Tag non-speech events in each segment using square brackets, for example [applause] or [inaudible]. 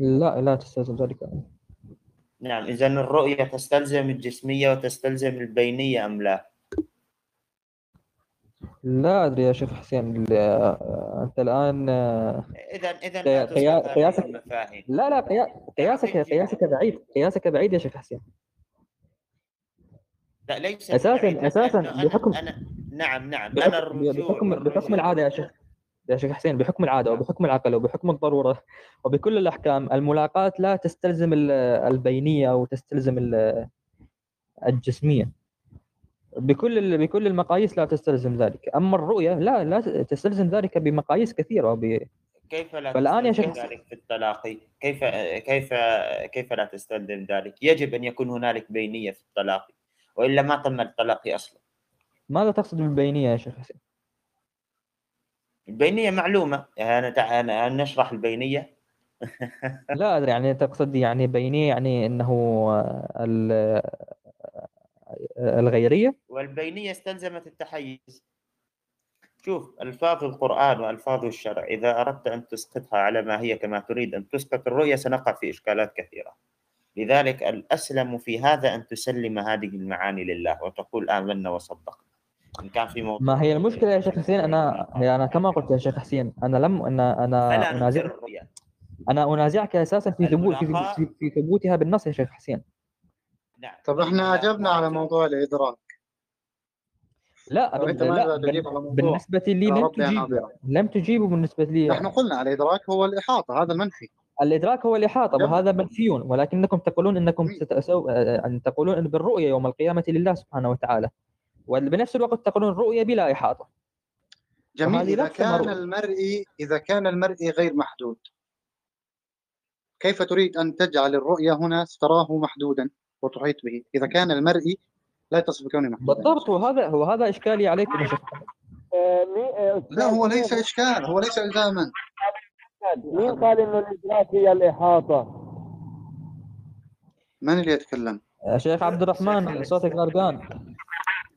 لا لا تستلزم ذلك. نعم إذا الرؤية تستلزم الجسمية وتستلزم البينية أم لا؟ لا أدري يا شيخ حسين أنت الآن إذا إذا قياسك- المفاهيم. لا لا قيا- قياسك قياسك بعيد قياسك بعيد يا شيخ حسين. لا ليس لأنه أنا- بحكم- أنا نعم نعم. الرجوع بحكم بحكم العادة يا شيخ. يا شيخ حسين بحكم العادة وبحكم العقل وبحكم الضرورة وبكل الأحكام الملاقاة لا تستلزم ال- البينية أو تستلزم ال- الجسمية بكل بكل المقاييس لا تستلزم ذلك أما الرؤية لا لا تستلزم ذلك بمقاييس كثيرة وب... كيف لا فالآن يا شيخ- ذلك في التلاقي؟ كيف كيف كيف لا تستلزم ذلك؟ يجب أن يكون هنالك بينية في التلاقي وإلا ما تم التلاقي أصلا. ماذا تقصد بالبينية يا شيخ حسين؟ البينية معلومة يعني أنا- أنا نشرح البينية [laughs] لا أدري يعني تقصد يعني بينية يعني أنه ال- الغيرية والبينية استلزمت التحيز. شوف ألفاظ القرآن وألفاظ الشرع إذا أردت أن تسقطها على ما هي كما تريد أن تسقط الرؤية سنقع في إشكالات كثيرة. لذلك الأسلم في هذا أن تسلم هذه المعاني لله وتقول آمنا وصدقنا. إن كان في موضوع ما هي المشكلة يا شيخ حسين أنا هي أنا كما قلت يا شيخ حسين أنا لم أنا فلا أنا ننكر أنازع الرؤية. أنا أنازعك أساسا في ثبوت في, في, في ثبوتها بالنص يا شيخ حسين نعم طب إحنا اجبنا على موضوع الإدراك لا لا بالنسبة لي لم تجيب. لم تجيبه بالنسبة لي نحن قلنا الإدراك هو الإحاطة هذا المنفي الإدراك هو الإحاطة. وهذا منفي ولكنكم تقولون أنكم. ستسو... أن تقولون أن بالرؤية يوم القيامة لله سبحانه وتعالى وبنفس الوقت تقولون الرؤية بلا إحاطة. جميل إذا كان المرء. المرئي إذا كان المرئي غير محدود. كيف تريد أن تجعل الرؤية هنا؟ تراه محدودا وتحيط به. إذا كان المرئي لا يتصف بكونه محدودا. بالضبط وهذا وهذا إشكالي عليكم. يا شيخ لا هو ليس إشكال هو ليس إلزاما. مين قال إنه الإدراك هي الإحاطة؟ من اللي يتكلم؟ يا شيخ عبد الرحمن صوتك غرقان.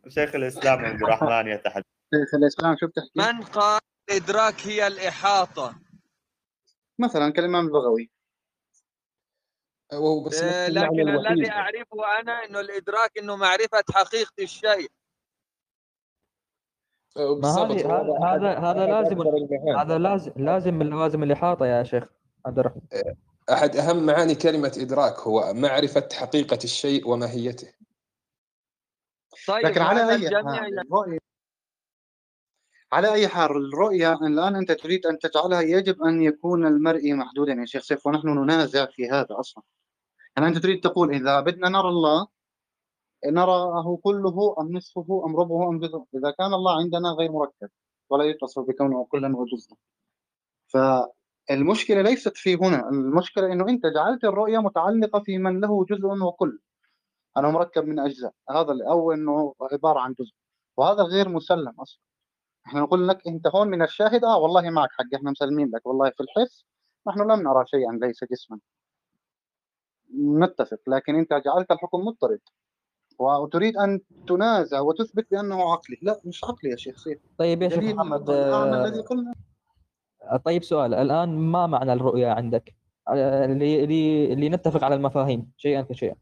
شيخ الإسلام عبد الرحمن يتحدث شيخ الإسلام شو بتحكي؟ من قال الإدراك هي الإحاطة؟ مثلا كالامام البغوي وهو بس آه، لكن الوحيد. الذي أعرفه أنا أنه الإدراك أنه معرفة حقيقة الشيء. آه، ما بالضبط. هذا هذا هذا لازم. هذا لازم لازم من لوازم الإحاطة يا شيخ عبد الرحمن. أحد أهم معاني كلمة إدراك هو معرفة حقيقة الشيء وماهيته. طيب لكن على أي حال على أي حال الرؤية الان أنت تريد أن تجعلها يجب أن يكون المرئي محدودا يا شيخ سيف؟ ونحن ننازع في هذا أصلا. يعني أنت تريد تقول إذا بدنا نرى الله نراه كله أم نصفه أم ربعه أم جزءه؟ إذا كان الله عندنا غير مركب ولا يتصف بكونه كلا وجزءا فالمشكلة ليست في هنا المشكلة إنه أنت جعلت الرؤية متعلقة في من له جزء وكل. انه مركب من أجزاء. هذا أو إنه عبارة عن جزء وهذا غير مسلم أصلا. إحنا نقول لك أنت هون من الشاهد آه والله معك حق إحنا مسلمين لك والله في الحس نحن لم نرى شيئا ليس جسما. نتفق لكن أنت جعلت الحكم مضطرد. وتريد أن تنازع وتثبت بأنه عقلي. لا مش عقلي يا شيخ سيف. طيب يا شيخ محمد آه، الذي قلنا. طيب سؤال الآن ما معنى الرؤية عندك؟ آه، اللي اللي اللي نتفق على المفاهيم شيئا فشيئا.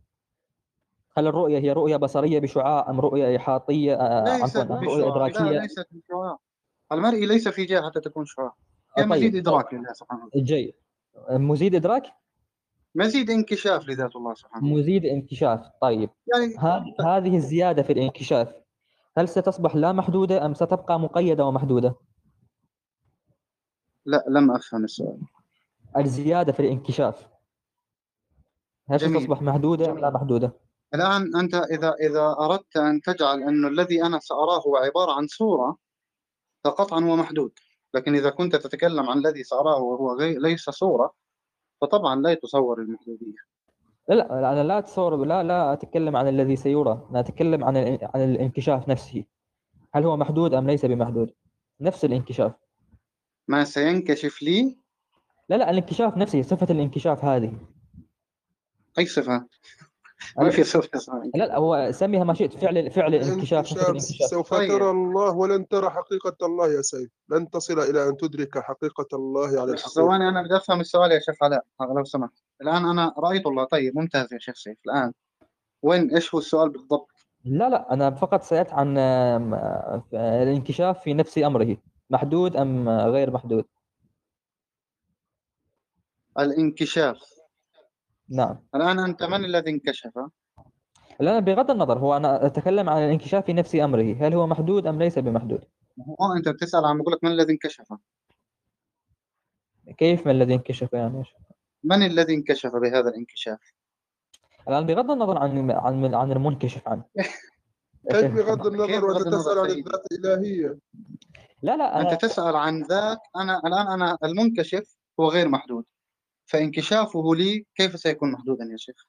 هل الرؤية هي رؤية بصرية بشعاع أم رؤية إحاطية؟ آه، ليست عفوا رؤية بشعاع. لا؟ ليست بشعاع. المرئي ليس في جهه حتى تكون شعاع. هي آه، مزيد طيب. إدراك لله سبحانه وتعالى. جيد. مزيد إدراك؟ مزيد انكشاف لذات الله سبحانه وتعالى. مزيد انكشاف. طيب. يعني هذه هذه الزيادة في الانكشاف هل ستصبح لا محدودة أم ستبقى مقيدة ومحدودة؟ لا لم أفهم السؤال. الزيادة في الانكشاف هل جميل. ستصبح محدودة أم لا محدودة؟ الآن أنت إذا إذا أردت أن تجعل أنه الذي أنا سأراه هو عبارة عن صورة فقطعا هو محدود. لكن إذا كنت تتكلم عن الذي سأراه وهو غير ليس صورة فطبعا لا يتصور المحدودية. لا لا أنا لا أتصور لا لا أتكلم عن الذي سيرى. أنا أتكلم عن عن الانكشاف نفسه. هل هو محدود أم ليس بمحدود؟ نفس الانكشاف. ما سينكشف لي؟ لا لا الانكشاف نفسه صفة الانكشاف هذه. أي صفة؟ ما في صفة اسمها لا لا هو سميها ما شئت. فعل فعل الانكشاف سوف طيب. ترى الله ولن ترى حقيقة الله يا سيد لن تصل إلى أن تدرك حقيقة الله على الحقيقة. ثواني أنا بدي أفهم السؤال يا شيخ علاء. لو سمحت. الآن أنا رأيت الله. طيب ممتاز يا شيخ سيف. الآن وين إيش هو السؤال بالضبط؟ لا لا أنا فقط سألت عن آه، الانكشاف في نفس أمره. محدود أم غير محدود؟ الانكشاف. نعم الآن أنت من الذي انكشف؟ لا بغض النظر هو أنا أتكلم عن الانكشاف في نفس أمره هل هو محدود أم ليس بمحدود هو أنت بتسأل عن بقول لك من الذي انكشف؟ كيف ما الذي انكشف يعني؟ من الذي انكشف بهذا الانكشاف؟ الآن بغض النظر عن عن عن المنكشف عنه [laughs] كيف بغض النظر وأنت تسأل عن؟ الذات الإلهية لا لا أنا أنت تسأل عن ذاك أنا الآن أنا المنكشف هو غير محدود فانكشافه لي كيف سيكون محدودا يا شيخ؟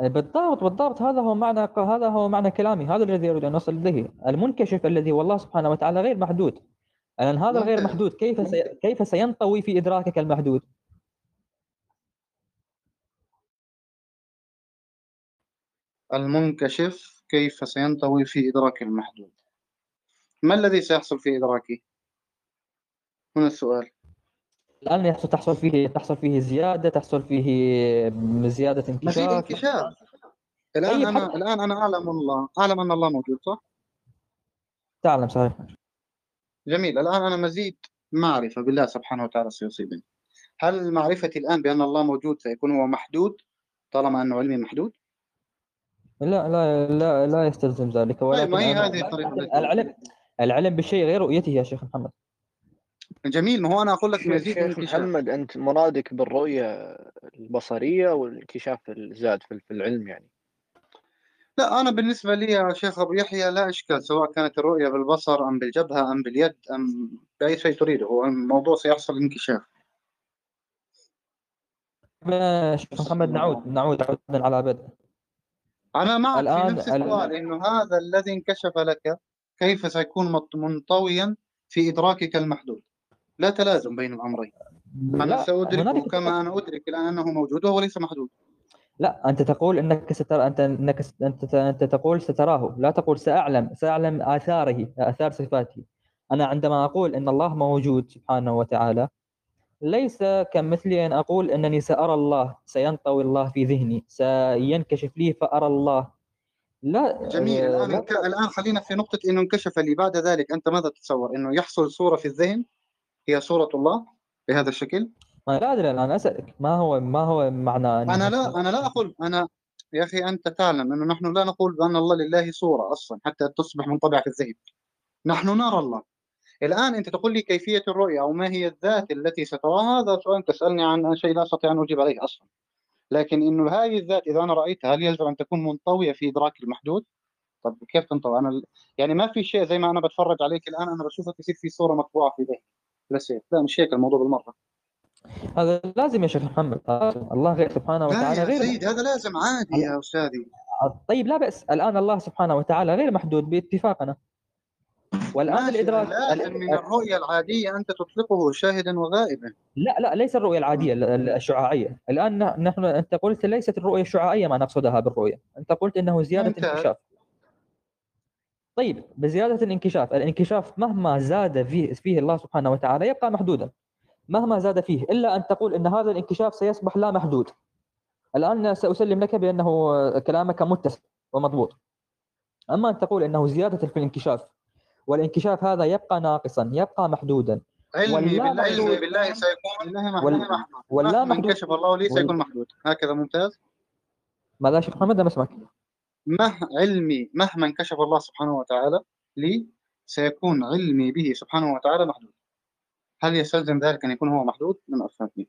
بالضبط بالضبط. هذا هو معنى هذا هو معنى كلامي. هذا الذي أريد أن أصل اليه المنكشف الذي هو الله سبحانه وتعالى غير محدود. لأن هذا الغير. محدود. كيف سي... كيف سينطوي في إدراكك المحدود؟ المنكشف كيف سينطوي في إدراك المحدود؟ ما الذي سيحصل في إدراكي؟ هنا السؤال. الآن يحصل تحصل فيه تحصل فيه زيادة تحصل فيه زيادة مزيد انكشاف. انكشاف الآن طيب، أنا حتى- الآن أنا أعلم الله أعلم أن الله موجود صح؟ تعلم صحيح. جميل. الآن أنا مزيد معرفة بالله سبحانه وتعالى سيصيبني. هل معرفتي الآن بأن الله موجود سيكون هو محدود طالما أنه علمي محدود؟ لا لا لا لا يستلزم ذلك ولكن ما هي هذه الطريقة التي- العلم العلم بالشيء غير رؤيته يا شيخ محمد. جميل ما هو أنا أقول لك شيخ مزيد شيخ انكشاف محمد أنت مرادك بالرؤية البصرية والإنكشاف الزاد في في العلم يعني. لا أنا بالنسبة لي يا شيخ أبو يحيى لا إشكال سواء كانت الرؤية بالبصر أم بالجبهة أم باليد أم بأي شيء تريده هو الموضوع سيحصل انكشاف. شيخ محمد نعود نعود عودا على بدء. أنا معك في الآن- نفس الآن- السؤال إنه هذا الذي انكشف لك كيف سيكون منطويا في إدراكك المحدود. لا تلازم بين لا سأدركه هنالك كما أنا أدرك الآن أنه موجود وهو ليس محدود. لا أنت تقول إنك سترى أنت إنك أنت أنت تقول ستراه. لا تقول سأعلم سأعلم آثاره آثار صفاته. أنا عندما أقول إن الله موجود سبحانه وتعالى ليس كمثلي أن أقول إنني سأرى الله سينطوي الله في ذهني سينكشف لي فأرى الله. لا جميل. آه، الآن لا انك- الآن خلينا في نقطة إنه انكشف لي. بعد ذلك أنت ماذا تتصور؟ إنه يحصل صورة في الذهن؟ هي صورة الله بهذا الشكل؟ ما لا أدري أنا أسألك. ما هو ما هو معنى أن أنا لا أنا لا أقول أنا يا أخي أنت تعلم أنه نحن لا نقول بأن الله لله صورة أصلا حتى تصبح منطبعة في الذهن. نحن نرى الله. الآن أنت تقول لي كيفية الرؤية أو ما هي الذات التي ستراها؟ هذا سؤال تسألني عن شيء لا أستطيع أن أجيب عليه أصلا. لكن إنه هذه الذات إذا أنا رأيتها هل يلزم أن تكون منطوية في إدراك المحدود؟ طب كيف تنطوي؟ أنا يعني ما في شيء زي ما أنا بتفرج عليك الآن أنا بشوفك يصير في صورة مطبوعة في ذهني. بس هيك لا مش هيك الموضوع بالمرة. هذا لازم يا شيخ محمد. الله غير سبحانه لا وتعالى يا غير سيد هذا لازم عادي يا أستاذي. طيب لا بأس. الآن الله سبحانه وتعالى غير محدود باتفاقنا. والآن ماشي الإدراك لازم من الرؤية العادية أنت تطلقه شاهدا وغائبا. لا لا ليس الرؤية العادية ال- ال- الشعاعية. الآن ن- نحن أنت قلت ليست الرؤية الشعاعية ما نقصدها بالرؤية. أنت قلت إنه زيادة ممتاز. انكشاف. طيب بزيادة الانكشاف الانكشاف مهما زاد فيه, فيه الله سبحانه وتعالى يبقى محدودا. مهما زاد فيه إلا أن تقول إن هذا الانكشاف سيصبح لا محدود. الآن سأسلم لك بأنه كلامك متسق ومضبوط. أما أن تقول إنه زيادة في الانكشاف والانكشاف هذا يبقى ناقصا يبقى محدودا. علمي بالله محدود. علمي بالله سيكون بالله محدود. ولا محدود. انكشف الله لي سيكون محدود. هكذا ممتاز؟ ماذا شيخ محمد؟ لم أسمعك. مه علمي مهما انكشف الله سبحانه وتعالى لي سيكون علمي به سبحانه وتعالى محدود. هل يستلزم ذلك أن يكون هو محدود؟ لم أفهمني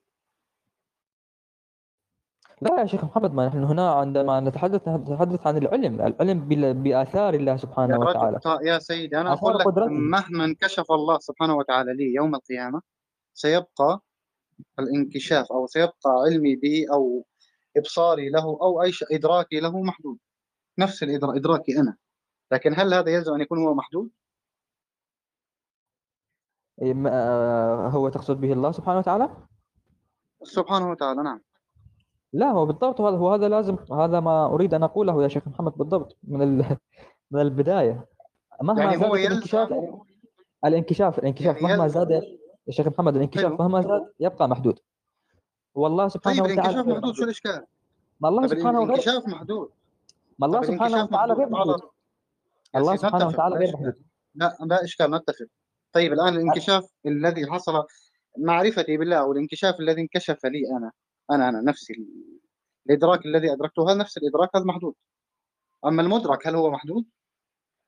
لا يا شيخ محمد ما نحن هنا عندما نتحدث نتحدث عن العلم. العلم بآثار الله يا سبحانه وتعالى. رجل طا- يا سيدي أنا أقول لك قدرته. مهما انكشف الله سبحانه وتعالى لي يوم القيامة سيبقى الانكشاف أو سيبقى علمي به أو إبصاري له أو أي إدراكي له محدود. نفس الإدراك إدراكي أنا. لكن هل هذا يلزم أن يكون هو محدود؟ إيه، ما- آه، هو تقصد به الله سبحانه وتعالى؟ سبحانه وتعالى نعم. لا هو بالضبط هذا هو هذا لازم هذا ما أريد أن أقوله يا شيخ محمد بالضبط من ال... [laughs] من البداية. مهما يعني هو زادت الانكشاف يلزم الانكشاف الانكشاف يعني مهما يلزم زاد يا شيخ محمد الانكشاف حلو مهما زاد يبقى محدود. والله سبحانه طيب وتعالى الانكشاف محدود شو الإشكال؟ ما الله طيب سبحانه غير الانكشاف محدود. ما الله سبحانه الانكشاف وتعالى غير محدود الله سبحانه وتعالى غير محدود لا لا اشكال نتفق. طيب الآن الانكشاف الذي حصل معرفتي بالله والانكشاف الذي انكشف لي أنا أنا أنا نفسي. الإدراك الذي أدركته هذا نفس الإدراك هذا محدود. أما المدرك هل هو محدود؟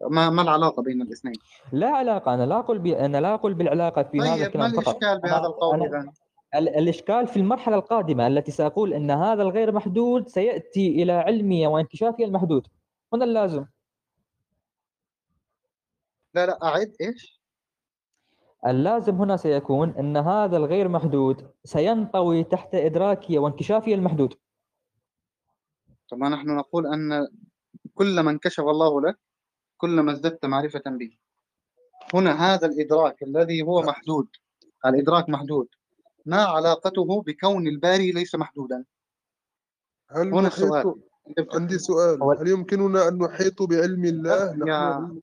ما ما العلاقة بين الاثنين؟ لا علاقة. أنا لا أقول. أنا لا أقول بالعلاقة في هذا طيب ما الكلام فقط. الإشكال بهذا أنا القول؟ ال- الإشكال في المرحلة القادمة التي سأقول إن هذا الغير محدود سيأتي إلى علمي وانكشافي المحدود. هنا اللازم. لا لا أعد إيش؟ اللازم هنا سيكون إن هذا الغير محدود سينطوي تحت ادراكي وانكشافي المحدود. طبعا نحن نقول أن كلما انكشف الله لك كلما ازددت معرفة به. هنا هذا الإدراك الذي هو محدود. الإدراك محدود. ما علاقته بكون الباري ليس محدودا؟ هل هنا السؤال. عندي سؤال. هل يمكننا أن نحيط بعلم الله؟ يا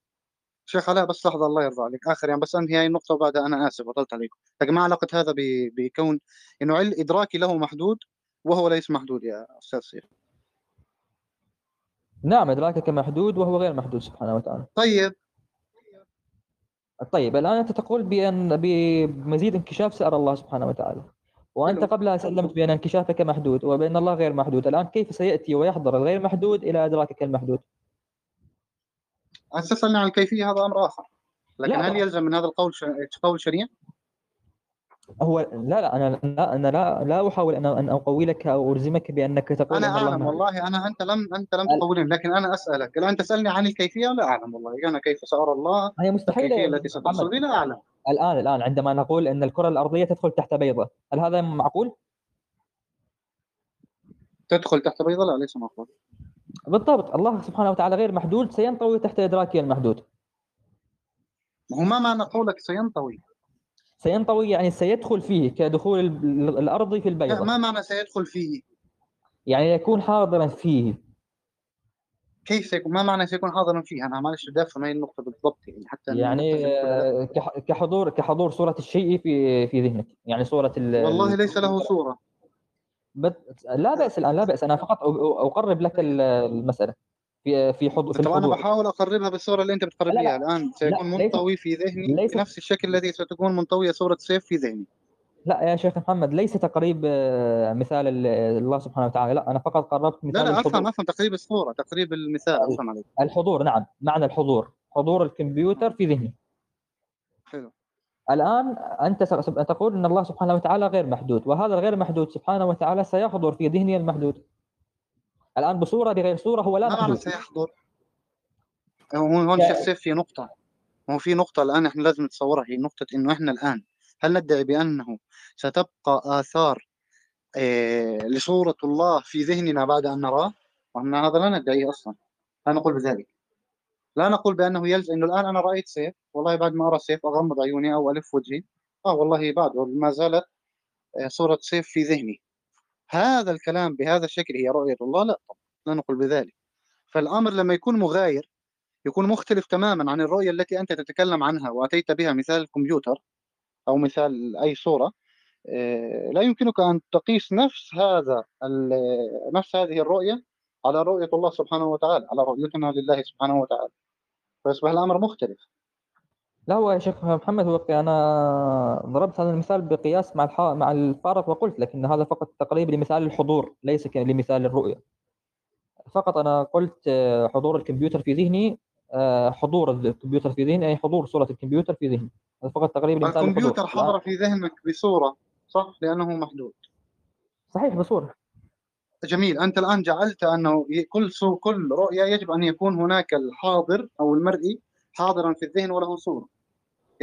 شيخ علاء بس لحظة الله يرضى عليك. آخر يعني بس أنهي هاي النقطة وبعدها أنا آسف أطلت عليكم. لكن ما علاقة هذا بكون؟ إنه علم إدراكي له محدود وهو ليس محدود يا أستاذ سيف. نعم إدراكك محدود وهو غير محدود سبحانه وتعالى. طيب. طيب الآن أنت تقول بأن بمزيد انكشاف سأرى الله سبحانه وتعالى. وأنت قبلها سلمت بأن انكشافك محدود وبأن الله غير محدود. الآن كيف سيأتي ويحضر الغير محدود إلى أدراكك المحدود؟ تسألني عن الكيفية هذا أمر آخر. لكن لا. هل يلزم من هذا القول ش... قول شريع؟ هو لا لا أنا لا أنا لا لا أحاول أن أن اقوي لك أو ألزمك بأنك تقول أنا إن الله أعلم محدود والله أنا أنت لم أنت لم تقولني لكن أنا أسألك الآن تسألني عن الكيفية لا أعلم والله أنا كيف سأرى الله هي مستحيلة الكيفية يا التي ستحصل بي لا أعلم. الآن الآن عندما نقول إن الكرة الأرضية تدخل تحت بيضة هل هذا معقول؟ تدخل تحت بيضة؟ لا ليس معقول. بالضبط الله سبحانه وتعالى غير محدود سينطوي تحت ادراكي المحدود. هو ما معنى قولك سينطوي. سينطوي يعني سيدخل فيه كدخول ال- الأرض في لا البيضة. ما معنى سيدخل فيه؟ يعني يكون حاضرا فيه. كيف سيكون؟ ما معنى سيكون حاضرا فيه؟ أنا معلش بدي أفهم هاي النقطة بالضبط يعني حتى يعني آه، كح- كحضور كحضور صورة الشيء في في ذهنك. يعني صورة ال والله ال- ليس له صورة. بت- لا بأس الآن لا بأس. أنا فقط أقرب لك ال- المسألة. في في حضور في طب أنا الحضور. بحاول أقربها بالصورة اللي أنت بتقرب لا لي اياها لا الآن. لا سيكون منطوي في ذهني ليست. بنفس الشكل الذي ستكون منطوية صورة سيف في ذهني. لا يا شيخ محمد ليس تقريب آه، مثال ال- الله سبحانه وتعالى. لا أنا فقط قربت لا مثال لا أفهم الحضور. أفهم. تقريب الصورة تقريب المثال. افهم عليك الحضور نعم. معنى الحضور. حضور الكمبيوتر في ذهني. حلو. س- س- تقول أن الله سبحانه وتعالى غير محدود وهذا الغير محدود سبحانه وتعالى سيحضر في ذهني المحدود. الآن بصورة بغير صورة هو لا ما سيحضر هون سيف في نقطة. هو في نقطة الآن إحنا لازم نتصورها هي نقطة إنه إحنا الآن هل ندعي بأنه ستبقى آثار إيه لصورة الله في ذهننا بعد أن نراه؟ وان هذا لا ندعيه أصلا. لا نقول بذلك. لا نقول بأنه يلزم إنه الآن أنا رأيت سيف. والله بعد ما أرى سيف أغمض عيوني أو ألف وجهي. آه والله بعد. ما زالت آه، صورة سيف في ذهني. هذا الكلام بهذا الشكل هي رؤية الله؟ لا طبعا لا نقول بذلك. فالأمر لما يكون مغاير يكون مختلف تماما عن الرؤية التي أنت تتكلم عنها وأتيت بها مثال الكمبيوتر أو مثال أي صورة آه، لا يمكنك أن تقيس نفس هذا نفس هذه الرؤية على رؤية الله سبحانه وتعالى على رؤيتنا لله سبحانه وتعالى. فيصبح الأمر مختلف. لا هو يا شيخ محمد هو أنا ضربت هذا المثال بقياس مع الح... مع الفارق وقلت لك أن هذا فقط تقريب لمثال الحضور ليس لمثال الرؤية. فقط أنا قلت آه، حضور الكمبيوتر في ذهني آه، حضور الكمبيوتر في ذهني أي حضور صورة الكمبيوتر في ذهني. هذا فقط تقريب لمثال الكمبيوتر حضر في ذهنك بصورة صح؟ لأنه محدود. صحيح بصورة. جميل. أنت الآن جعلت أنه كل كل رؤية يجب أن يكون هناك الحاضر أو المرئي حاضرا في الذهن وله صورة.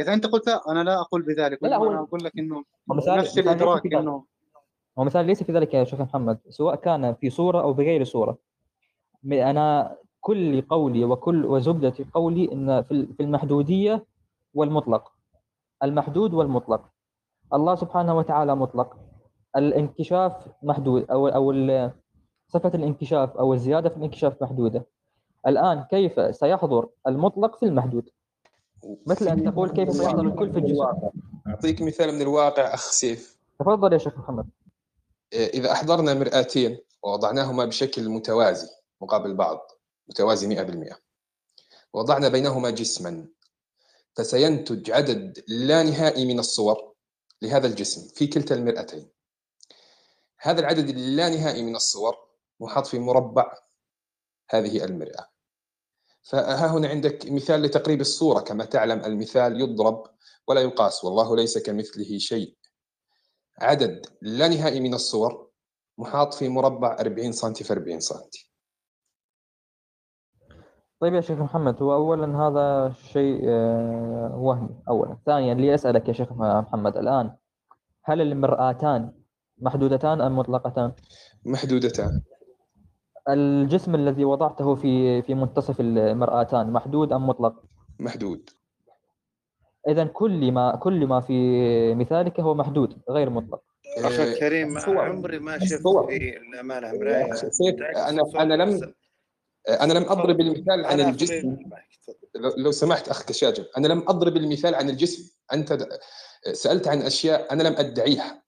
إذا أنت قلت أنا لا أقول بذلك لا وانما أنا هو أقول لك إنه هو مثال نفس الإدراك إنه هو مثال ليس في ذلك يا شيخ محمد سواء كان في صورة أو بغير صورة. م- أنا كل قولي وكل وزبدة قولي أن في ال- في المحدودية والمطلق. المحدود والمطلق. الله سبحانه وتعالى مطلق. الانكشاف محدود أو أو صفة الانكشاف أو الزيادة في الانكشاف محدودة. الآن كيف سيحضر المطلق في المحدود؟ مثل ان تقول كيف سيحضر الكل في الجزء أعطيك مثال من الواقع أخ سيف. تفضل يا شيخ محمد. إذا أحضرنا مرآتين ووضعناهما بشكل متوازي مقابل بعض متوازي 100% وضعنا بينهما جسما فسينتج عدد لا نهائي من الصور لهذا الجسم في كلتا المرأتين. هذا العدد اللانهائي من الصور محاط في مربع هذه المرآة. فها هنا عندك مثال لتقريب الصورة كما تعلم المثال يضرب ولا يقاس والله ليس كمثله شيء. عدد لا نهائي من الصور محاط في مربع 40 سم في 40 سم طيب يا شيخ محمد هو اولا هذا شيء آه، وهمي اولا. ثانيا لي أسألك يا شيخ محمد الآن هل المرآتان محدودتان أم مطلقتان؟ محدودتان. الجسم الذي وضعته في في منتصف المرآتان محدود أم مطلق؟ محدود. اذا كل ما كل ما في مثالك هو محدود غير مطلق. أخي آه، الكريم الصور. عمري ما شفت. في تعكس أنا الصورة أنا لم أنا لم أضرب المثال عن أنا الجسم. لو لو سمحت اخ كشاجم أنا لم أضرب المثال عن الجسم. أنت سألت عن أشياء أنا لم أدعيها.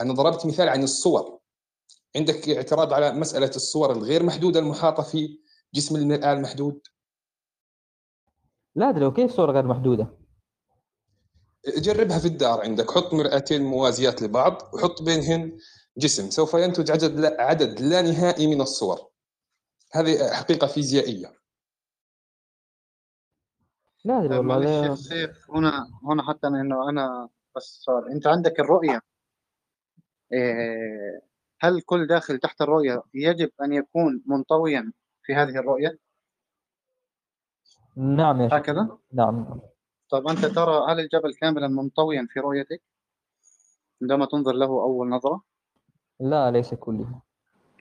أنا ضربت مثال عن الصور. عندك اعتراض على مسألة الصور الغير محدودة المحاطة في جسم المرآة المحدود؟ لا أدري وكيف صورة غير محدودة؟ جربها في الدار عندك. حط مرآتين موازيات لبعض وحط بينهن جسم. سوف ينتج عدد لا, عدد لا نهائي من الصور. هذه حقيقة فيزيائية. لا أدري والله سيف هنا هنا حتى أنا إنه أنا بس سؤال. أنت عندك الرؤية. إيه، هل كل داخل تحت الرؤية يجب أن يكون منطويا في هذه الرؤية؟ نعم يا شيخ. هكذا؟ نعم. طب أنت ترى هل الجبل كاملا منطويا في رؤيتك عندما تنظر له أول نظرة؟ لا ليس كله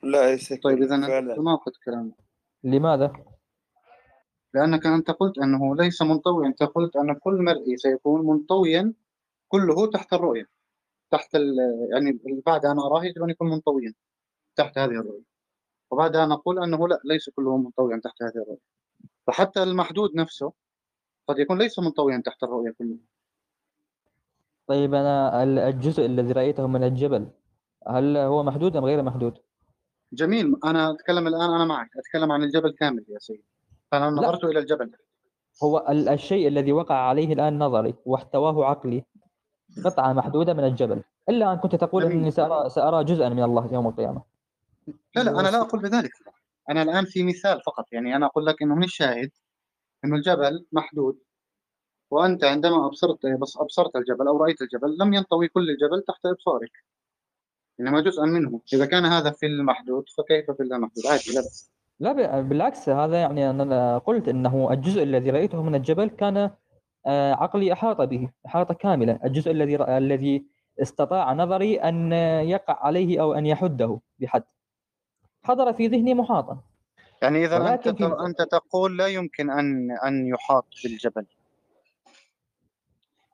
لا ليس طيب اذا فعلا. تناقض كلامك. لماذا؟ لأنك أنت قلت أنه ليس منطويا. أنت قلت أن كل مرئي سيكون منطويا كله تحت الرؤية. تحت يعني بعد ان اراه يجب ان يكون منطويا تحت هذه الرؤية. وبعدها نقول أنه لا ليس كله منطويا تحت هذه الرؤية. فحتى المحدود نفسه قد يكون ليس منطويا تحت الرؤية كله طيب أنا ال- الجزء الذي رأيته من الجبل هل هو محدود أم غير محدود؟ جميل. أنا أتكلم الآن أنا معك. أتكلم عن الجبل كامل يا سيدي. فأنا نظرت إلى الجبل. هو ال- الشيء الذي وقع عليه الآن نظري واحتواه عقلي. قطعة محدودة من الجبل. إلا أن كنت تقول جميل. إني سارى سأرى جزءا من الله يوم القيامة. لا لا أنا لا أقول بذلك. أنا الآن في مثال فقط. يعني أنا أقول لك إنه من الشاهد إنه الجبل محدود وأنت عندما ابصرت بس أبصرت الجبل أو رأيت الجبل لم ينطوي كل الجبل تحت إبصارك إنما جزءا منه. إذا كان هذا في المحدود فكيف في اللامحدود عادي لا بأس. لا بالعكس هذا يعني أنا قلت إنه الجزء الذي رأيته من الجبل كان عقلي أحاط به احاطه كامله الجزء الذي الذي استطاع نظري أن يقع عليه أو أن يحده بحد. حضر في ذهني محاطا. يعني إذا أنت في- أنت تقول لا يمكن أن أن يحاط بالجبل.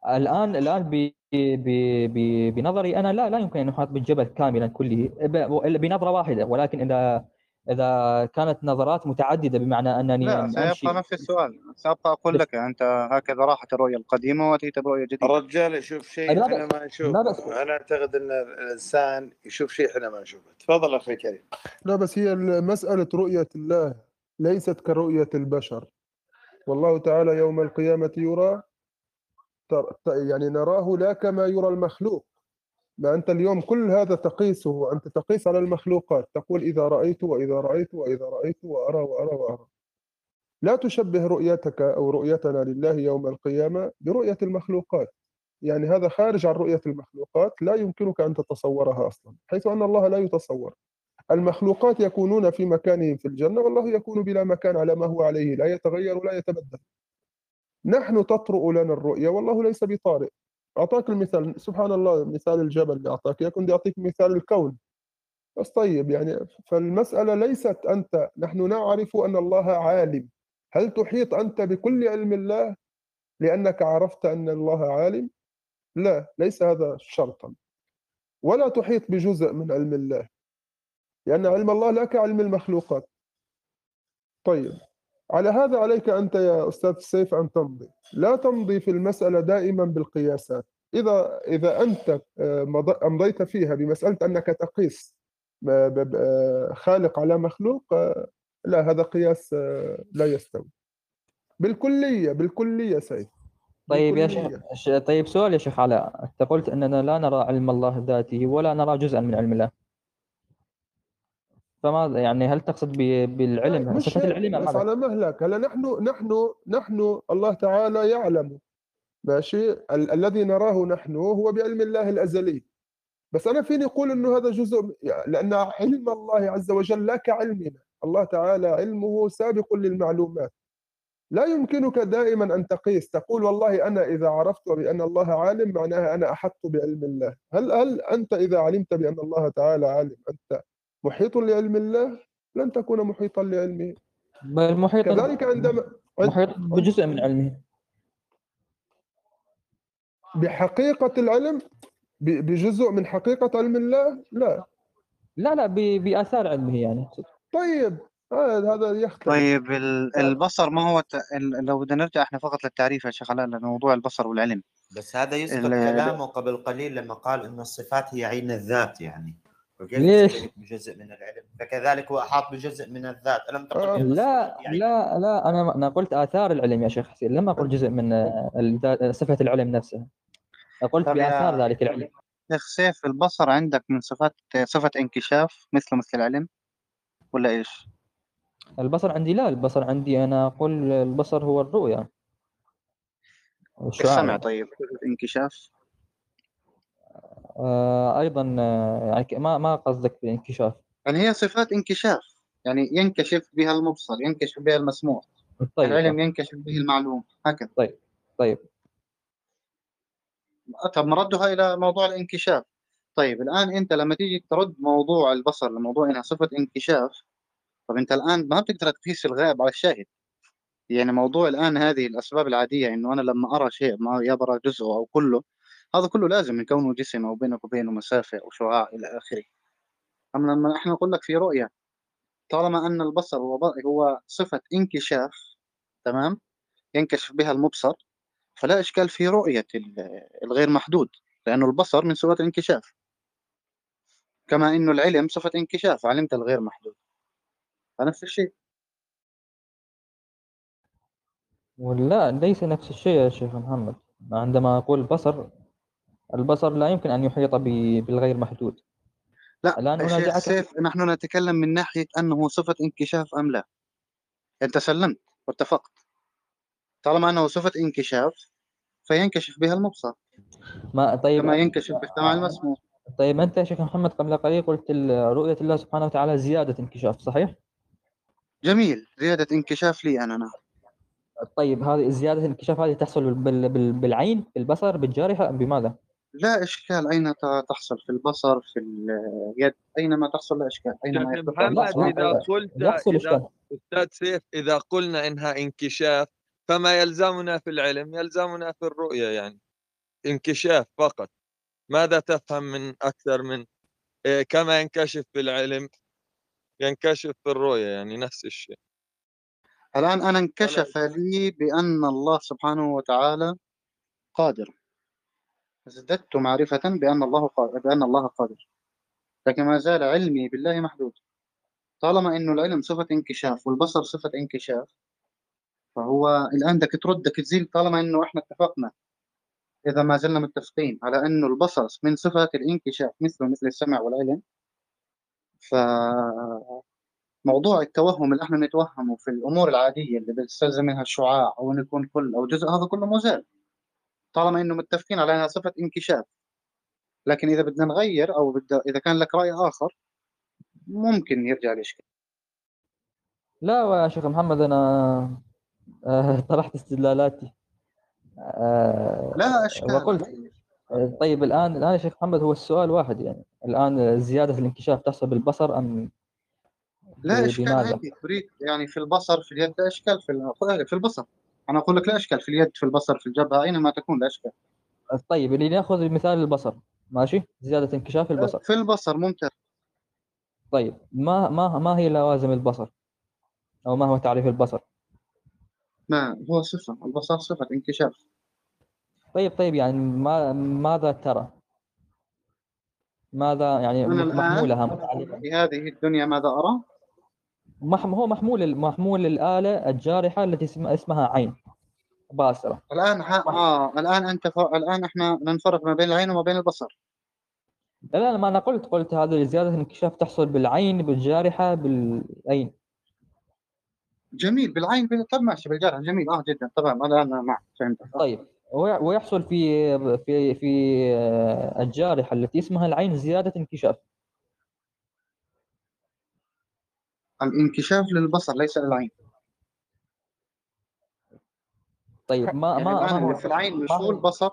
الآن الآن ب ب ب بنظري أنا لا لا يمكن أن يحاط بالجبل كاملا كله. ب- بنظرة واحدة. ولكن إذا إذا كانت نظرات متعددة بمعنى أنني لا سيبقى نفس السؤال. سأبقى أقول لك أنت هكذا راحت الرؤية القديمة وأتيت برؤية جديدة. الرجال يشوف شيء إحنا. ما نشوفه. أنا أعتقد إن الإنسان يشوف شيء إحنا ما نشوفه. تفضل أخي كريم لا بس هي مسألة رؤية الله ليست كرؤية البشر. والله تعالى يوم القيامة يرى تر- ت- يعني نراه لا كما يرى المخلوق. ما أنت اليوم كل هذا تقيسه أنت تقيس على المخلوقات. تقول إذا رأيت وإذا رأيت وإذا رأيت وأرى وأرى وأرى. لا تشبه رؤيتك أو رؤيتنا لله يوم القيامة برؤية المخلوقات. يعني هذا خارج عن رؤية المخلوقات لا يمكنك أن تتصورها أصلا حيث أن الله لا يتصور. المخلوقات يكونون في مكانهم في الجنة والله يكون بلا مكان على ما هو عليه لا يتغير ولا يتبدل. نحن تطرؤ لنا الرؤية والله ليس بطارئ. أعطاك المثال سبحان الله مثال الجبل اللي أعطاك يكون يعطيك مثال الكون. بس طيب يعني فالمسألة ليست أنت نحن نعرف أن الله عالم. هل تحيط أنت بكل علم الله لأنك عرفت أن الله عالم؟ لا ليس هذا شرطا. ولا تحيط بجزء من علم الله لأن علم الله لا كعلم المخلوقات. طيب. على هذا عليك أنت يا أستاذ سيف أن تمضي. لا تمضي في المسألة دائما بالقياسات. إذا إذا أنت آه، مض- أمضيت فيها بمسألة أنك تقيس ب- ب- خالق على مخلوق آه، لا هذا قياس آه، لا يستوي. بالكلية بالكلية سيف. طيب يا. شيخ طيب سؤال يا شيخ علاء. أنت قلت أننا لا نرى علم الله ذاته ولا نرى جزءا من علم الله. فماذا يعني هل تقصد ب- بالعلم؟ مش العلم بس؟ على مهلك. هلا نحن نحن نحن الله تعالى يعلم. ماشي؟ ال- الذي نراه نحن هو بعلم الله الأزلي. بس أنا فيني أقول إنه هذا جزء لأن علم الله عز وجل لا كعلمنا. الله تعالى علمه سابق للمعلومات. لا يمكنك دائما أن تقيس تقول والله أنا إذا عرفت بأن الله عالم معناها أنا أحط بعلم الله. هل هل أنت إذا علمت بأن الله تعالى عالم أنت محيط لعلم الله لن تكون محيطا لعلمه. بل محيط كذلك عندما محيط بجزء من علمه. بحقيقة العلم ب- بجزء من حقيقة علم الله لا. لا لا ب- بآثار علمه يعني. طيب هذا هذا يختلف. طيب ال- البصر ما هو ت... لو بدنا نرجع إحنا فقط للتعريف يا شيخ علاء لموضوع البصر والعلم. بس هذا يسقط كلامه قبل قليل لما قال إن الصفات هي عين الذات يعني. ليش؟ بجزء من العلم. فكذلك هو أحاط بجزء من الذات. ألم تقل آه. لا عين لا لا أنا أنا قلت آثار العلم يا شيخ حسين لم أقل جزء من آه، الذات- صفة العلم نفسها. قلت يا- بآثار ذلك العلم. شيخ سيف البصر عندك من صفات صفة انكشاف مثل مثل العلم ولا إيش؟ البصر عندي لا البصر عندي أنا أقول البصر هو الرؤيا الشعاع السمع طيب انكشاف. آه أيضا آه، يعني ما ما قصدك بالانكشاف يعني هي صفات انكشاف. يعني ينكشف بها المبصر ينكشف بها المسموع. طيب العلم ينكشف به المعلوم. هكذا. طيب طب نردها إلى موضوع الانكشاف. طيب الآن أنت لما تيجي ترد موضوع البصر لموضوع إنها صفة انكشاف طب أنت الآن ما بتقدر تقيس الغائب على الشاهد. يعني موضوع الآن هذه الأسباب العادية إنه أنا لما أرى شيء ما يرى جزءه أو كله هذا كله لازم كونه جسم أو بينك وبينه مسافة أو شعاع إلى آخره. أما لما إحنا نقول لك في رؤية طالما أن البصر هو هو صفة انكشاف تمام؟ ينكشف بها المبصر فلا إشكال في رؤية ال- الغير محدود لأنه البصر من صفة الانكشاف. كما إنه العلم صفة انكشاف علمت الغير محدود. فنفس الشيء. ولا ليس نفس الشيء يا شيخ محمد. عندما أقول بصر البصر لا يمكن أن يحيط ب- بالغير محدود لا الآن أنازعك. سيف نحن نتكلم من ناحية أنه صفة انكشاف أم لا أنت سلمت واتفقت طالما أنه صفة انكشاف فينكشف بها المبصر ما طيب كما ينكشف بالسمع المسموع طيب أنت يا شيخ محمد قبل قليل قلت رؤية الله سبحانه وتعالى زيادة انكشاف صحيح؟ جميل زيادة انكشاف لي أنا نعم طيب هذه زيادة الانكشاف هذه تحصل بال... بال... بالعين بالبصر بالجارحة أم بماذا؟ لا إشكال. أين ت- تحصل في البصر في اليد؟ أينما تحصل لا إشكال. أينما شيخ يرتفع محمد البصر لا، إذا قلت يحصل إذا إشكال. أستاذ سيف إذا قلنا إنها انكشاف فما يلزمنا في العلم؟ يلزمنا في الرؤية يعني. انكشاف فقط. ماذا تفهم من أكثر من إيه، كما ينكشف في العلم ينكشف في الرؤية يعني نفس الشيء. الآن أنا انكشف لي بأن الله سبحانه وتعالى قادر. ازددت معرفة بأن الله قادر بأن الله قادر. لكن ما زال علمي بالله محدود. طالما إنه العلم صفة انكشاف والبصر صفة انكشاف فهو الآن بدك ترد بدك تزيل طالما إنه إحنا اتفقنا. إذا ما زلنا متفقين على إنه البصر من صفة الانكشاف مثله مثل السمع والعلم فموضوع التوهم اللي إحنا نتوهمه في الأمور العادية اللي بتستلزم منها الشعاع أو إنه يكون كل أو جزء هذا كله مزال طالما إنه متفقين على أنها صفة انكشاف. لكن إذا بدنا نغير أو بدأ إذا كان لك رأي آخر ممكن يرجع الإشكال لا يا شيخ محمد أنا آه، [laughs] طرحت استدلالاتي. آه، لا إشكال. وقلت طيب الآن الآن يا شيخ محمد هو السؤال واحد يعني. الآن زيادة الانكشاف تحصل بالبصر أم لا بماذا؟ عندي تريد يعني في البصر في اليد لا إشكال في في البصر. أنا أقول لك لا إشكال في اليد في البصر في الجبهة أينما تكون لا إشكال. طيب اللي نأخذ مثال البصر ماشي؟ زيادة انكشاف البصر. في البصر ممتاز. طيب ما ما ما هي لوازم البصر؟ أو ما هو تعريف البصر؟ ما هو صفة البصر صفة انكشاف. طيب طيب يعني ما ماذا ترى؟ ماذا يعني محمولها في هذه الدنيا ماذا أرى؟ هو محمول محمول الآلة الجارحة التي اسم- اسمها عين. باصرة الآن ح... آه الآن أنت ف... الآن إحنا ننفرق ما بين العين وما بين البصر. لا لا ما أنا قلت قلت هذه زيادة الانكشاف تحصل بالعين بالجارحة بالعين. جميل بالعين بال... طب ماشي بالجرح جميل آه جدا. تمام الآن أنا معك فهمت. طيب. وي- ويحصل في في في آه، الجارحة التي اسمها العين زيادة انكشاف. الانكشاف للبصر ليس للعين. طيب ما يعني ما ما هو في العين مش هو البصر؟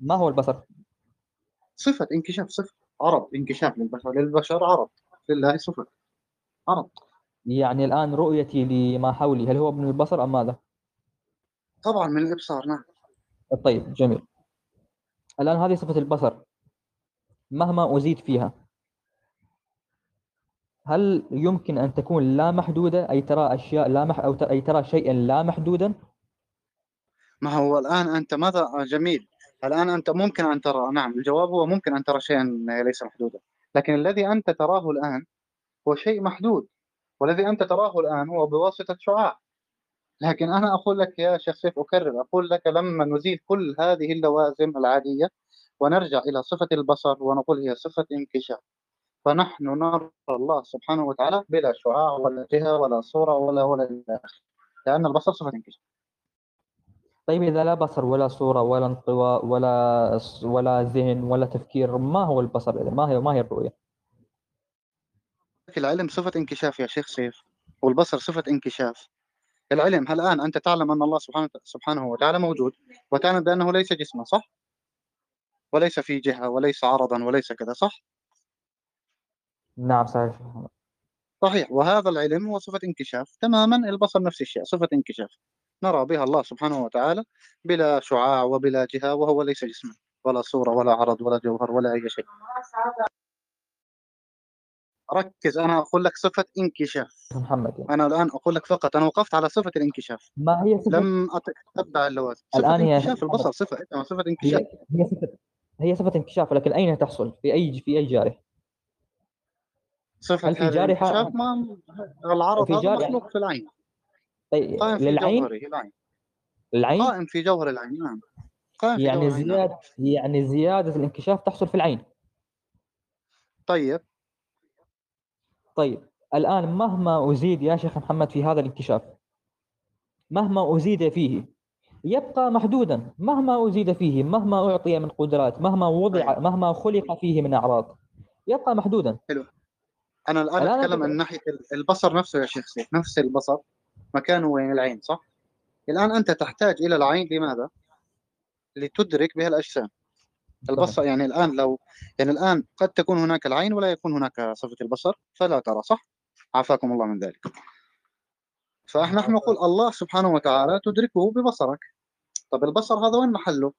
ما هو البصر؟ صفة انكشاف صفة. عرض انكشاف للبشر. للبشر عرض لله صفة. عرض يعني الآن رؤيتي لما حولي هل هو من البصر أم ماذا؟ طبعا من الإبصار نعم. طيب جميل. الآن هذه صفة البصر. مهما أزيد فيها هل يمكن أن تكون لا محدودة؟ أي ترى أشياء لا مح أو أي ترى شيئا لا محدودا؟ ما هو الآن أنت ماذا؟ آه، جميل. الآن أنت ممكن أن ترى نعم الجواب هو ممكن أن ترى شيئا ليس محدودا. لكن الذي أنت تراه الآن هو شيء محدود. والذي أنت تراه الآن هو بواسطة شعاع. لكن أنا أقول لك يا شيخ سيف أكرر أقول لك لما نزيل كل هذه اللوازم العادية ونرجع إلى صفة البصر ونقول هي صفة انكشاف. فنحن نرى الله سبحانه وتعالى بلا شعاع ولا جهة ولا صورة ولا ولا إلى لأن البصر صفة انكشاف طيب إذا لا بصر ولا صورة ولا انطواء ولا ولا ذهن ولا تفكير ما هو البصر ما هي ما هي الرؤية العلم صفة انكشاف يا شيخ سيف والبصر صفة انكشاف العلم هل الآن أنت تعلم أن الله سبحانه سبحانه وتعالى موجود وتعلم بأنه ليس جسما صح؟ وليس في جهة وليس عرضا وليس كذا صح؟ نعم صحيح. صحيح. وهذا العلم هو صفة انكشاف. تماما البصر نفس الشيء صفة انكشاف. نرى بها الله سبحانه وتعالى بلا شعاع وبلا جهة وهو ليس جسما ولا صورة ولا عرض ولا جوهر ولا أي شيء. ركز أنا أقول لك صفة انكشاف. محمد. يعني. أنا الآن أقول لك فقط أنا وقفت على صفة الانكشاف. ما هي صفة؟ لم أتتبع اللوازم. صفة الآن هي انكشاف البصر صفة صفة انكشاف. هي صفة هي صفة انكشاف لكن أين تحصل؟ في أي في أي جارح؟ صفة هل في جارحة؟ الانكشاف ما العرض هذا مخلوق في العين. طيب قائم في للعين؟ جوهره العين. العين؟ قائم في جوهر العين نعم. قائم في يعني نعم. زيادة يعني زيادة الانكشاف تحصل في العين. طيب. طيب الآن مهما أزيد يا شيخ محمد في هذا الانكشاف مهما أزيد فيه يبقى محدودا. مهما أزيد فيه مهما أعطي من قدرات مهما وضع طيب. مهما خلق فيه من أعراض يبقى محدودا. أنا الآن أتكلم أنت- عن ناحية البصر نفسه يا شيخ سيف نفس البصر مكانه وين العين صح؟ الآن أنت تحتاج إلى العين لماذا؟ لتدرك بها الأجسام البصر يعني الآن لو يعني الآن قد تكون هناك العين ولا يكون هناك صفة البصر فلا ترى صح؟ عافاكم الله من ذلك فإحنا نحن نقول الله سبحانه وتعالى تدركه ببصرك طب البصر هذا وين محله؟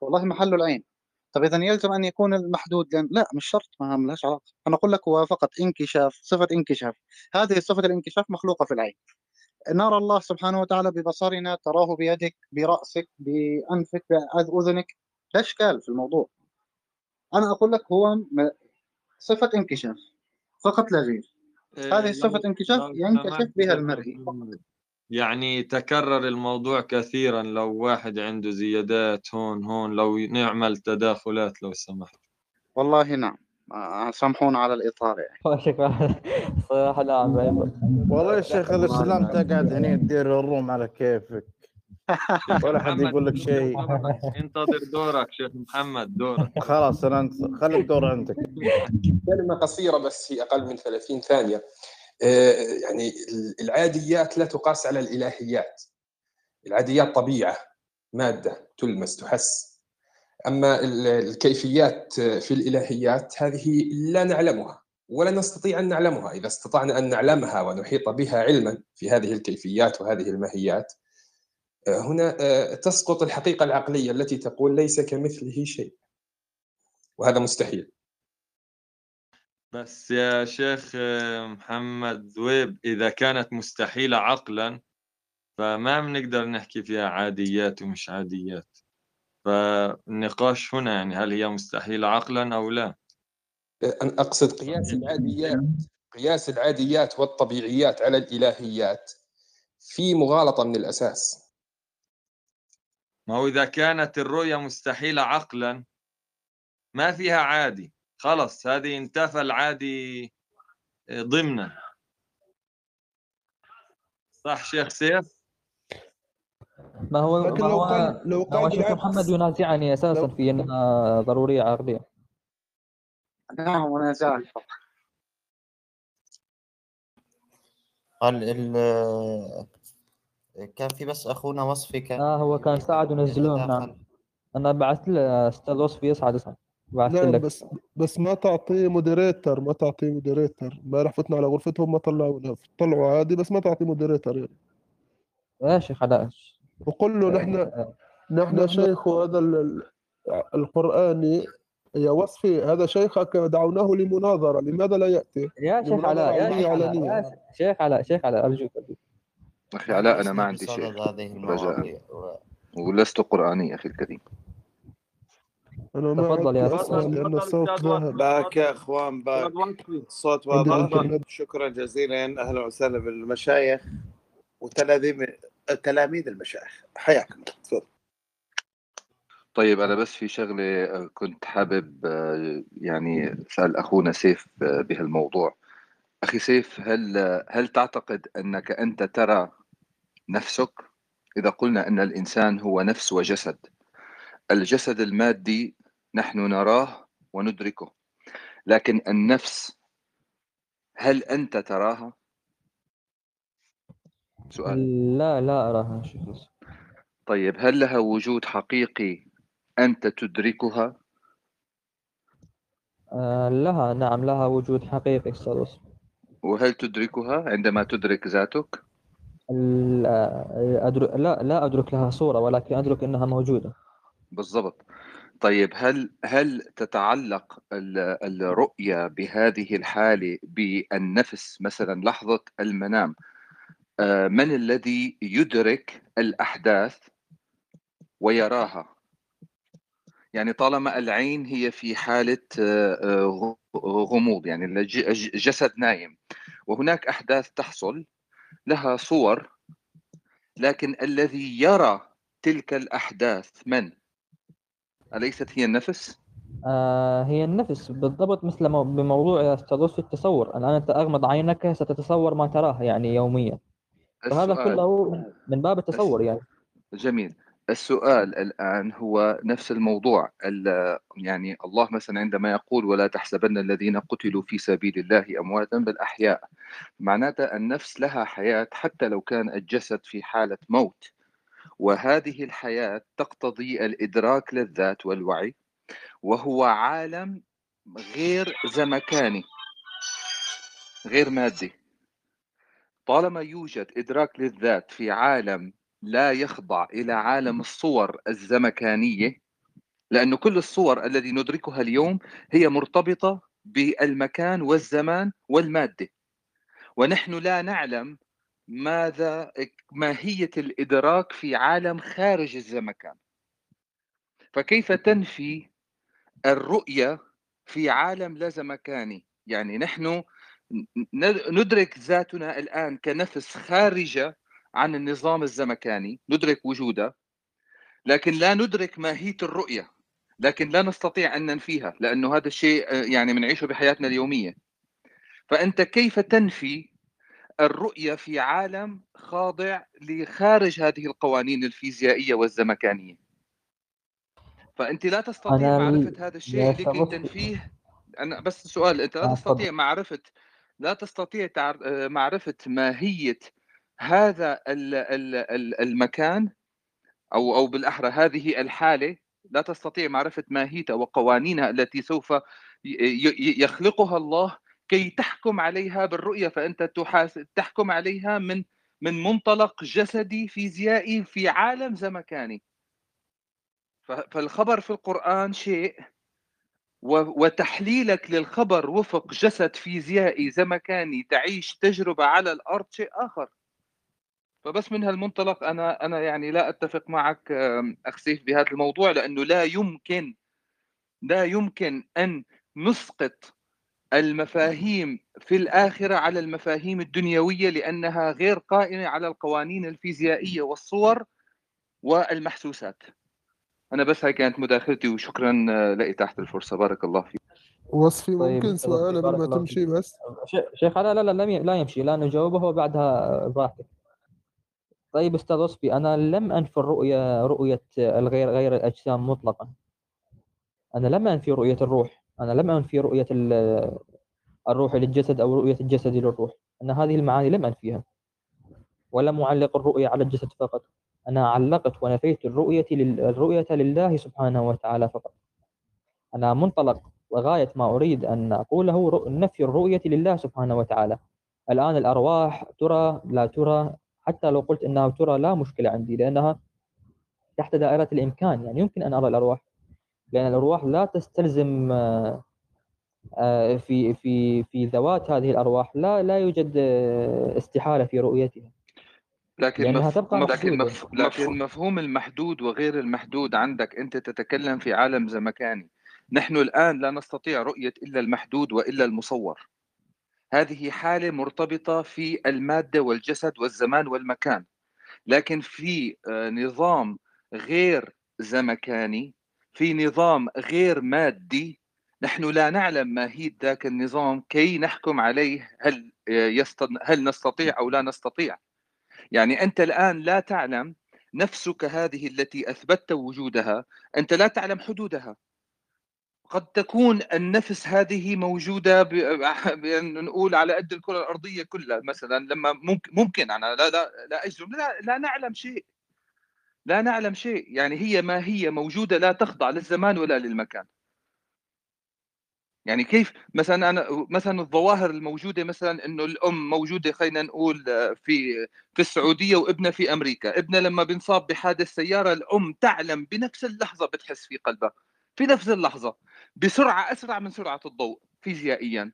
والله محله العين طب إذا يلزم أن يكون المحدود لأن لا مش شرط ما لهاش علاقة. أنا أقول لك هو فقط انكشاف صفة انكشاف. هذه صفة الانكشاف مخلوقة في العين. نرى الله سبحانه وتعالى ببصرنا تراه بيدك برأسك بأنفك باذنك لا إشكال في الموضوع. أنا أقول لك هو صفة انكشاف فقط لا غير. هذه صفة انكشاف ينكشف بها المرئي يعني تكرر الموضوع كثيرا لو واحد عنده زيادات هون هون لو نعمل تداخلات لو سمحت. والله نعم. آه، سامحونا على الإطالة يعني. [laughs] نعم أيضا والله يا شيخ الاسلام تقعد هنا تدير الروم على كيفك. [laughs] ولا حد يقول لك شيء. انتظر دورك شيخ محمد دورك. [laughs] خلاص أنا انت خلي الدور عندك. كلمة قصيرة بس هي أقل من 30 ثانية. آه، يعني العاديات لا تقاس على الإلهيات. العاديات طبيعة مادة تلمس تحس. ال- الكيفيات في الإلهيات هذه لا نعلمها ولا نستطيع أن نعلمها. إذا استطعنا أن نعلمها ونحيط بها علما في هذه الكيفيات وهذه الماهيات آه، هنا آه، تسقط الحقيقة العقلية التي تقول ليس كمثله شيء. وهذا مستحيل. بس يا شيخ محمد ذويب إذا كانت مستحيلة عقلا فما بنقدر نحكي فيها عاديات ومش عاديات. فالنقاش هنا يعني هل هي مستحيلة عقلا أو لا؟ أنا أقصد قياس العاديات قياس العاديات والطبيعيات على الإلهيات في مغالطة من الأساس. ما هو إذا كانت الرؤية مستحيلة عقلا ما فيها عادي. خلص هذه انتفى العادي ضمنا. صح شيخ سيف؟ ما هو لكن ما لو هو قال لو هو قال شيخ محمد ينازعني أساسا في أنها ضرورية عقليه نعم قال ال كان في بس أخونا وصفي كان آه هو كان ساعد ونزلوه نعم. أنا بعثت له أستاذ وصفي يسعد نعم لك. بس بس ما تعطيه moderator ما تعطيه moderator امبارح فتنا على غرفتهم ما طلعوا له. طلعوا عادي بس ما تعطيه moderator يعني. يا شيخ علاء وقل له نحن آه، نحن نحن شيخ هذا ال- ال- القرآني يا وصفي هذا شيخك دعوناه لمناظرة. لماذا لا يأتي؟ يا شيخ علاء يا شيخ علاء شيخ علاء شيخ علاء ارجوك ارجوك أخي علاء أنا ما عندي شيء رجاء ولست قرآني أخي الكريم. أنا ما تفضل يا أسمع لأن الصوت back يا أخوان back. الصوت واضح شكرا جزيلا. أهلا وسهلا بالمشايخ وتلاميذ تلاميذ المشايخ. حياكم. الله تفضل. طيب أنا بس في شغلة آه، كنت حابب آه، يعني سأل أخونا سيف آه، بهالموضوع. أخي سيف هل هل تعتقد أنك أنت ترى نفسك؟ إذا قلنا أن الإنسان هو نفس وجسد الجسد المادي نحن نراه وندركه لكن النفس هل أنت تراها؟ سؤال لا لا يوسف. طيب هل لها وجود حقيقي أنت تدركها؟ آه لها نعم لها وجود حقيقي أستاذ وصفي وهل تدركها عندما تدرك ذاتك؟ لا أدرك لا لا أدرك لها صورة ولكن أدرك أنها موجودة بالضبط طيب هل هل تتعلق ال- الرؤية بهذه الحالة بالنفس مثلا؟ لحظة المنام. آه، من الذي يدرك الأحداث ويراها؟ يعني طالما العين هي في حالة آه، آه، غموض يعني الج- الج- جسد نايم وهناك أحداث تحصل لها صور لكن الذي يرى تلك الأحداث من؟ أليست هي النفس؟ آه هي النفس. بالضبط مثل مو- بموضوع أستاذ وصفي التصور. الآن أنت أغمض عينك ستتصور ما تراه يعني يوميا. فهذا السؤال. كله من باب التصور يعني. جميل. السؤال الآن هو نفس الموضوع. ال- يعني الله مثلا عندما يقول ولا تحسبن الذين قتلوا في سبيل الله أمواتا بل أحياء. معناته النفس لها حياة حتى لو كان الجسد في حالة موت. وهذه الحياة تقتضي الإدراك للذات والوعي وهو عالم غير زمكاني غير مادي. طالما يوجد إدراك للذات في عالم لا يخضع إلى عالم الصور الزمكانية لأن كل الصور التي ندركها اليوم هي مرتبطة بالمكان والزمان والمادة. ونحن لا نعلم ماذا ماهية الإدراك في عالم خارج الزمكان. فكيف تنفي الرؤية في عالم لا زمكاني؟ يعني نحن ندرك ذاتنا الآن كنفس خارجة عن النظام الزمكاني ندرك وجودها لكن لا ندرك ماهية الرؤية لكن لا نستطيع أن ننفيها لأنه هذا الشيء آه، يعني بنعيشه بحياتنا اليومية. فأنت كيف تنفي الرؤية في عالم خاضع لخارج هذه القوانين الفيزيائية والزمكانية. فأنت لا تستطيع معرفة هذا الشيء لكي تنفيه. أنا بس سؤال أنت لا تستطيع معرفة لا تستطيع. آه، معرفة ماهية هذا ال... ال... ال- المكان أو أو بالأحرى هذه الحالة. لا تستطيع معرفة ماهيتها وقوانينها التي سوف يخلقها الله كي تحكم عليها بالرؤية فأنت تحاس... تحكم عليها من من منطلق جسدي فيزيائي في عالم زمكاني. فالخبر في القرآن شيء وتحليلك للخبر وفق جسد فيزيائي زمكاني تعيش تجربة على الأرض شيء آخر. فبس من هالمنطلق أنا أنا يعني لا أتفق معك أخ سيف بهذا الموضوع لأنه لا يمكن لا يمكن أن نسقط المفاهيم في الآخرة على المفاهيم الدنيوية لأنها غير قائمة على القوانين الفيزيائية والصور والمحسوسات. أنا بس هاي كانت مداخلتي وشكرا لإتاحة الفرصة. بارك الله فيك. وصفي طيب ممكن وصفي سؤال قبل ما تمشي بس؟ شيخ لا لا لا لم ي- لا يمشي لا نجاوبه وبعدها براحتك. طيب أستاذ وصفي أنا لم انفي الرؤيه رؤية الغير غير الأجسام مطلقا. أنا لم أنفي رؤية الروح. أنا لم أنفي رؤية ال- الروح للجسد أو رؤية الجسد للروح. أن هذه المعاني لم أنفيها. ولم أعلق الرؤية على الجسد فقط. أنا علقت ونفيت الرؤية لل- الرؤية لله سبحانه وتعالى فقط. أنا منطلق وغاية ما أريد أن أقوله رؤ- نفي الرؤية لله سبحانه وتعالى. الآن الأرواح ترى لا ترى. حتى لو قلت إنها ترى لا مشكلة عندي لأنها تحت دائرة الإمكان. يعني يمكن أن أرى الأرواح. لأن الأرواح لا تستلزم آه، آه، في في في ذوات هذه الأرواح لا لا يوجد آه، استحالة في رؤيتها. لكن لأنها مف... تبقى لكن, مف... لكن مفهوم المحدود وغير المحدود عندك أنت تتكلم في عالم زمكاني نحن الآن لا نستطيع رؤية إلا المحدود وإلا المصور. هذه حالة مرتبطة في المادة والجسد والزمان والمكان. لكن في نظام غير زمكاني في نظام غير مادي. نحن لا نعلم ماهية ذاك النظام كي نحكم عليه هل آه، يست... هل نستطيع أو لا نستطيع. يعني أنت الآن لا تعلم نفسك هذه التي أثبتت وجودها أنت لا تعلم حدودها. قد تكون النفس هذه موجودة ب... [laughs] نقول على قد الكرة الأرضية كلها مثلا لما ممكن ممكن أنا لا لا لا أجزم لا, لا نعلم شيء. لا نعلم شيء. يعني هي ما هي موجودة لا تخضع للزمان ولا للمكان. يعني كيف؟ مثلا أنا مثلا الظواهر الموجودة مثلا إنه الأم موجودة خلينا نقول آه، في في السعودية وابنها في أمريكا، ابنها لما بينصاب بحادث سيارة الأم تعلم بنفس اللحظة بتحس في قلبها. في نفس اللحظة. بسرعة أسرع من سرعة الضوء فيزيائيا.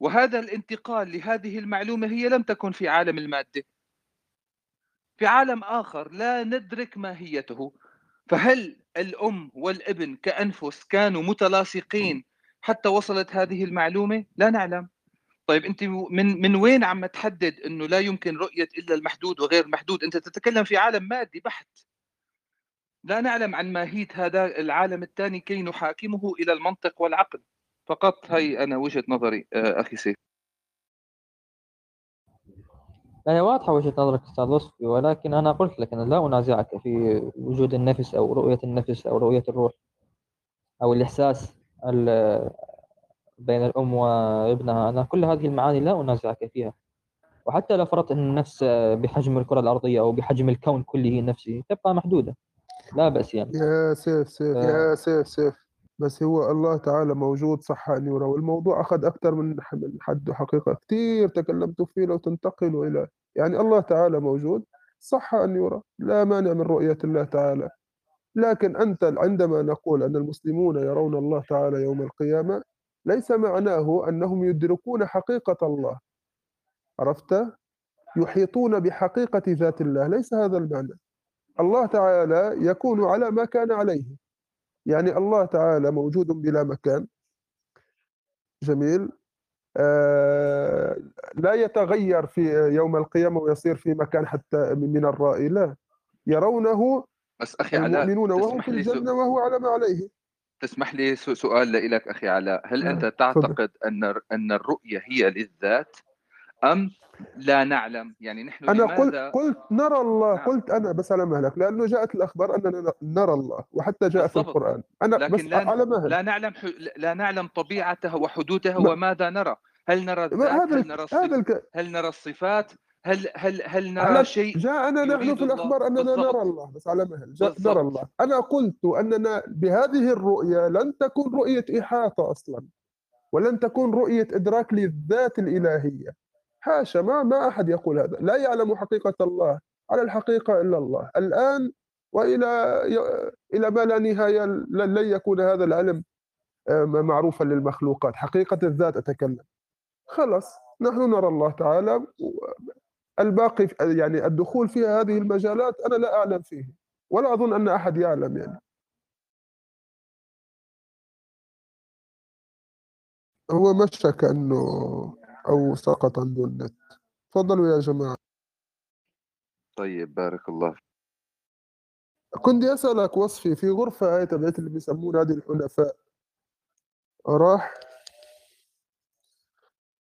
وهذا الانتقال لهذه المعلومة هي لم تكن في عالم المادة. في عالم آخر لا ندرك ماهيته. فهل الأم والابن كأنفس كانوا متلاصقين حتى وصلت هذه المعلومة؟ لا نعلم. طيب أنت من من وين عم تحدد إنه لا يمكن رؤية إلا المحدود وغير المحدود؟ أنت تتكلم في عالم مادي بحت. لا نعلم عن ماهيه هذا العالم الثاني كي نحاكمه إلى المنطق والعقل. فقط هي أنا وجهة نظري آه، أخي سيف. يعني واضحة وجهة نظرك أستاذ وصفي ولكن أنا قلت لك أنا لا أنازعك في وجود النفس أو رؤية النفس أو رؤية الروح أو الإحساس ال- بين الأم وابنها. أنا كل هذه المعاني لا أنازعك فيها. وحتى لو فرضت أن النفس بحجم الكرة الأرضية أو بحجم الكون كله نفسه تبقى محدودة. لا بأس يعني. يا سيف سيف آه. يا سيف سيف. بس هو الله تعالى موجود صح أن يرى والموضوع أخذ أكثر من حد حقيقة. كثير تكلمت فيه لو تنتقلوا إلى يعني الله تعالى موجود صح أن يرى لا مانع من رؤية الله تعالى. لكن أنت عندما نقول أن المسلمون يرون الله تعالى يوم القيامة ليس معناه أنهم يدركون حقيقة الله. عرفت؟ يحيطون بحقيقة ذات الله. ليس هذا المعنى. الله تعالى يكون على ما كان عليه. يعني الله تعالى موجود بلا مكان. جميل. آه لا يتغير في يوم القيامة ويصير في مكان حتى من الرائي لا. يرونه بس أخي علاء المؤمنون وهم تسمح في الجنة وهو على ما عليه. تسمح لي سؤال لك أخي علاء هل أنت تفضل. تعتقد أن أن الرؤية هي للذات؟ أم؟ لا نعلم. يعني نحن أنا قلت قلت نرى الله. نعم. قلت أنا بس على مهلك. لأنه جاءت الأخبار أننا ن- نرى الله وحتى جاء في بالضبط. القرآن. أنا بس لكن لا على مهل لا نعلم ح- لا نعلم طبيعتها وحدودها ما- وماذا نرى. هل نرى هذا هل نرى هذا. الك... هل نرى الصفات؟ هل هل هل نرى على شيء جاءنا نحن في الله؟ الأخبار أننا بالضبط. نرى الله بس على مهل. نرى الله. أنا قلت أننا بهذه الرؤية لن تكون رؤية إحاطة أصلا ولن تكون رؤية إدراك للذات الإلهية. حاشا ما ما أحد يقول هذا. لا يعلم حقيقة الله على الحقيقة إلا الله. الآن وإلى إلى ما لا نهاية لن يكون هذا العلم معروفة للمخلوقات. حقيقة الذات أتكلم. خلاص نحن نرى الله تعالى الباقي يعني الدخول في هذه المجالات أنا لا أعلم فيه ولا أظن أن أحد يعلم يعني. هو مشى كأنه أو سقط عنده النت. تفضلوا يا جماعة. طيب بارك الله كنت أسألك وصفي في غرفة هاي تبعت اللي بيسمون هذه الحنفاء. راح